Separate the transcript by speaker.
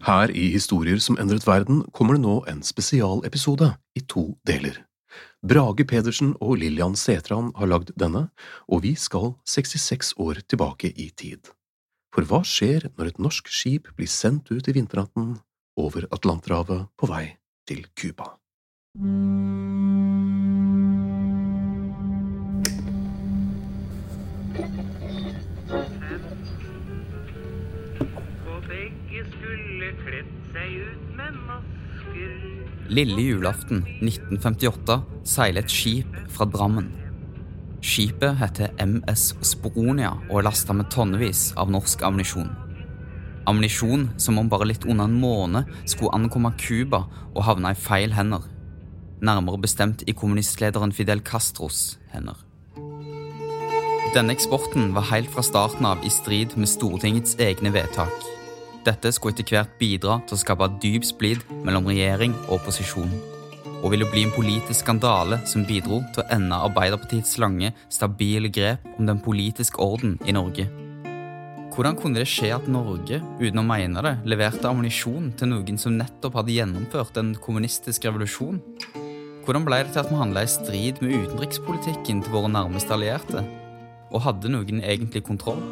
Speaker 1: Her i Historier som endret verden kommer det nå en spesialepisode i to deler. Brage Pedersen og Lillian Setran har lagd denne, og vi skal 66 år tilbake i tid. For hva skjer når et norsk skip blir sendt ut i vinternatten over Atlanterhavet på vei til Cuba?
Speaker 2: Begge skulle kledd seg ut med masker.
Speaker 3: Lille julaften 1958 seiler et skip fra Drammen. Skipet heter MS Sporonia og er lasta med tonnevis av norsk ammunisjon. Ammunisjon som om bare litt under en måned skulle ankomme Cuba og havne i feil hender. Nærmere bestemt i kommunistlederen Fidel Castros hender. Denne eksporten var helt fra starten av i strid med Stortingets egne vedtak. Dette skulle etter hvert bidra til å skape dyp splid mellom regjering og opposisjon. Og ville bli en politisk skandale som bidro til å ende Arbeiderpartiets lange, stabile grep om den politiske orden i Norge. Hvordan kunne det skje at Norge, uten å mene det, leverte ammunisjon til noen som nettopp hadde gjennomført en kommunistisk revolusjon? Hvordan ble det til at vi handla i strid med utenrikspolitikken til våre nærmeste allierte? Og hadde noen egentlig kontroll?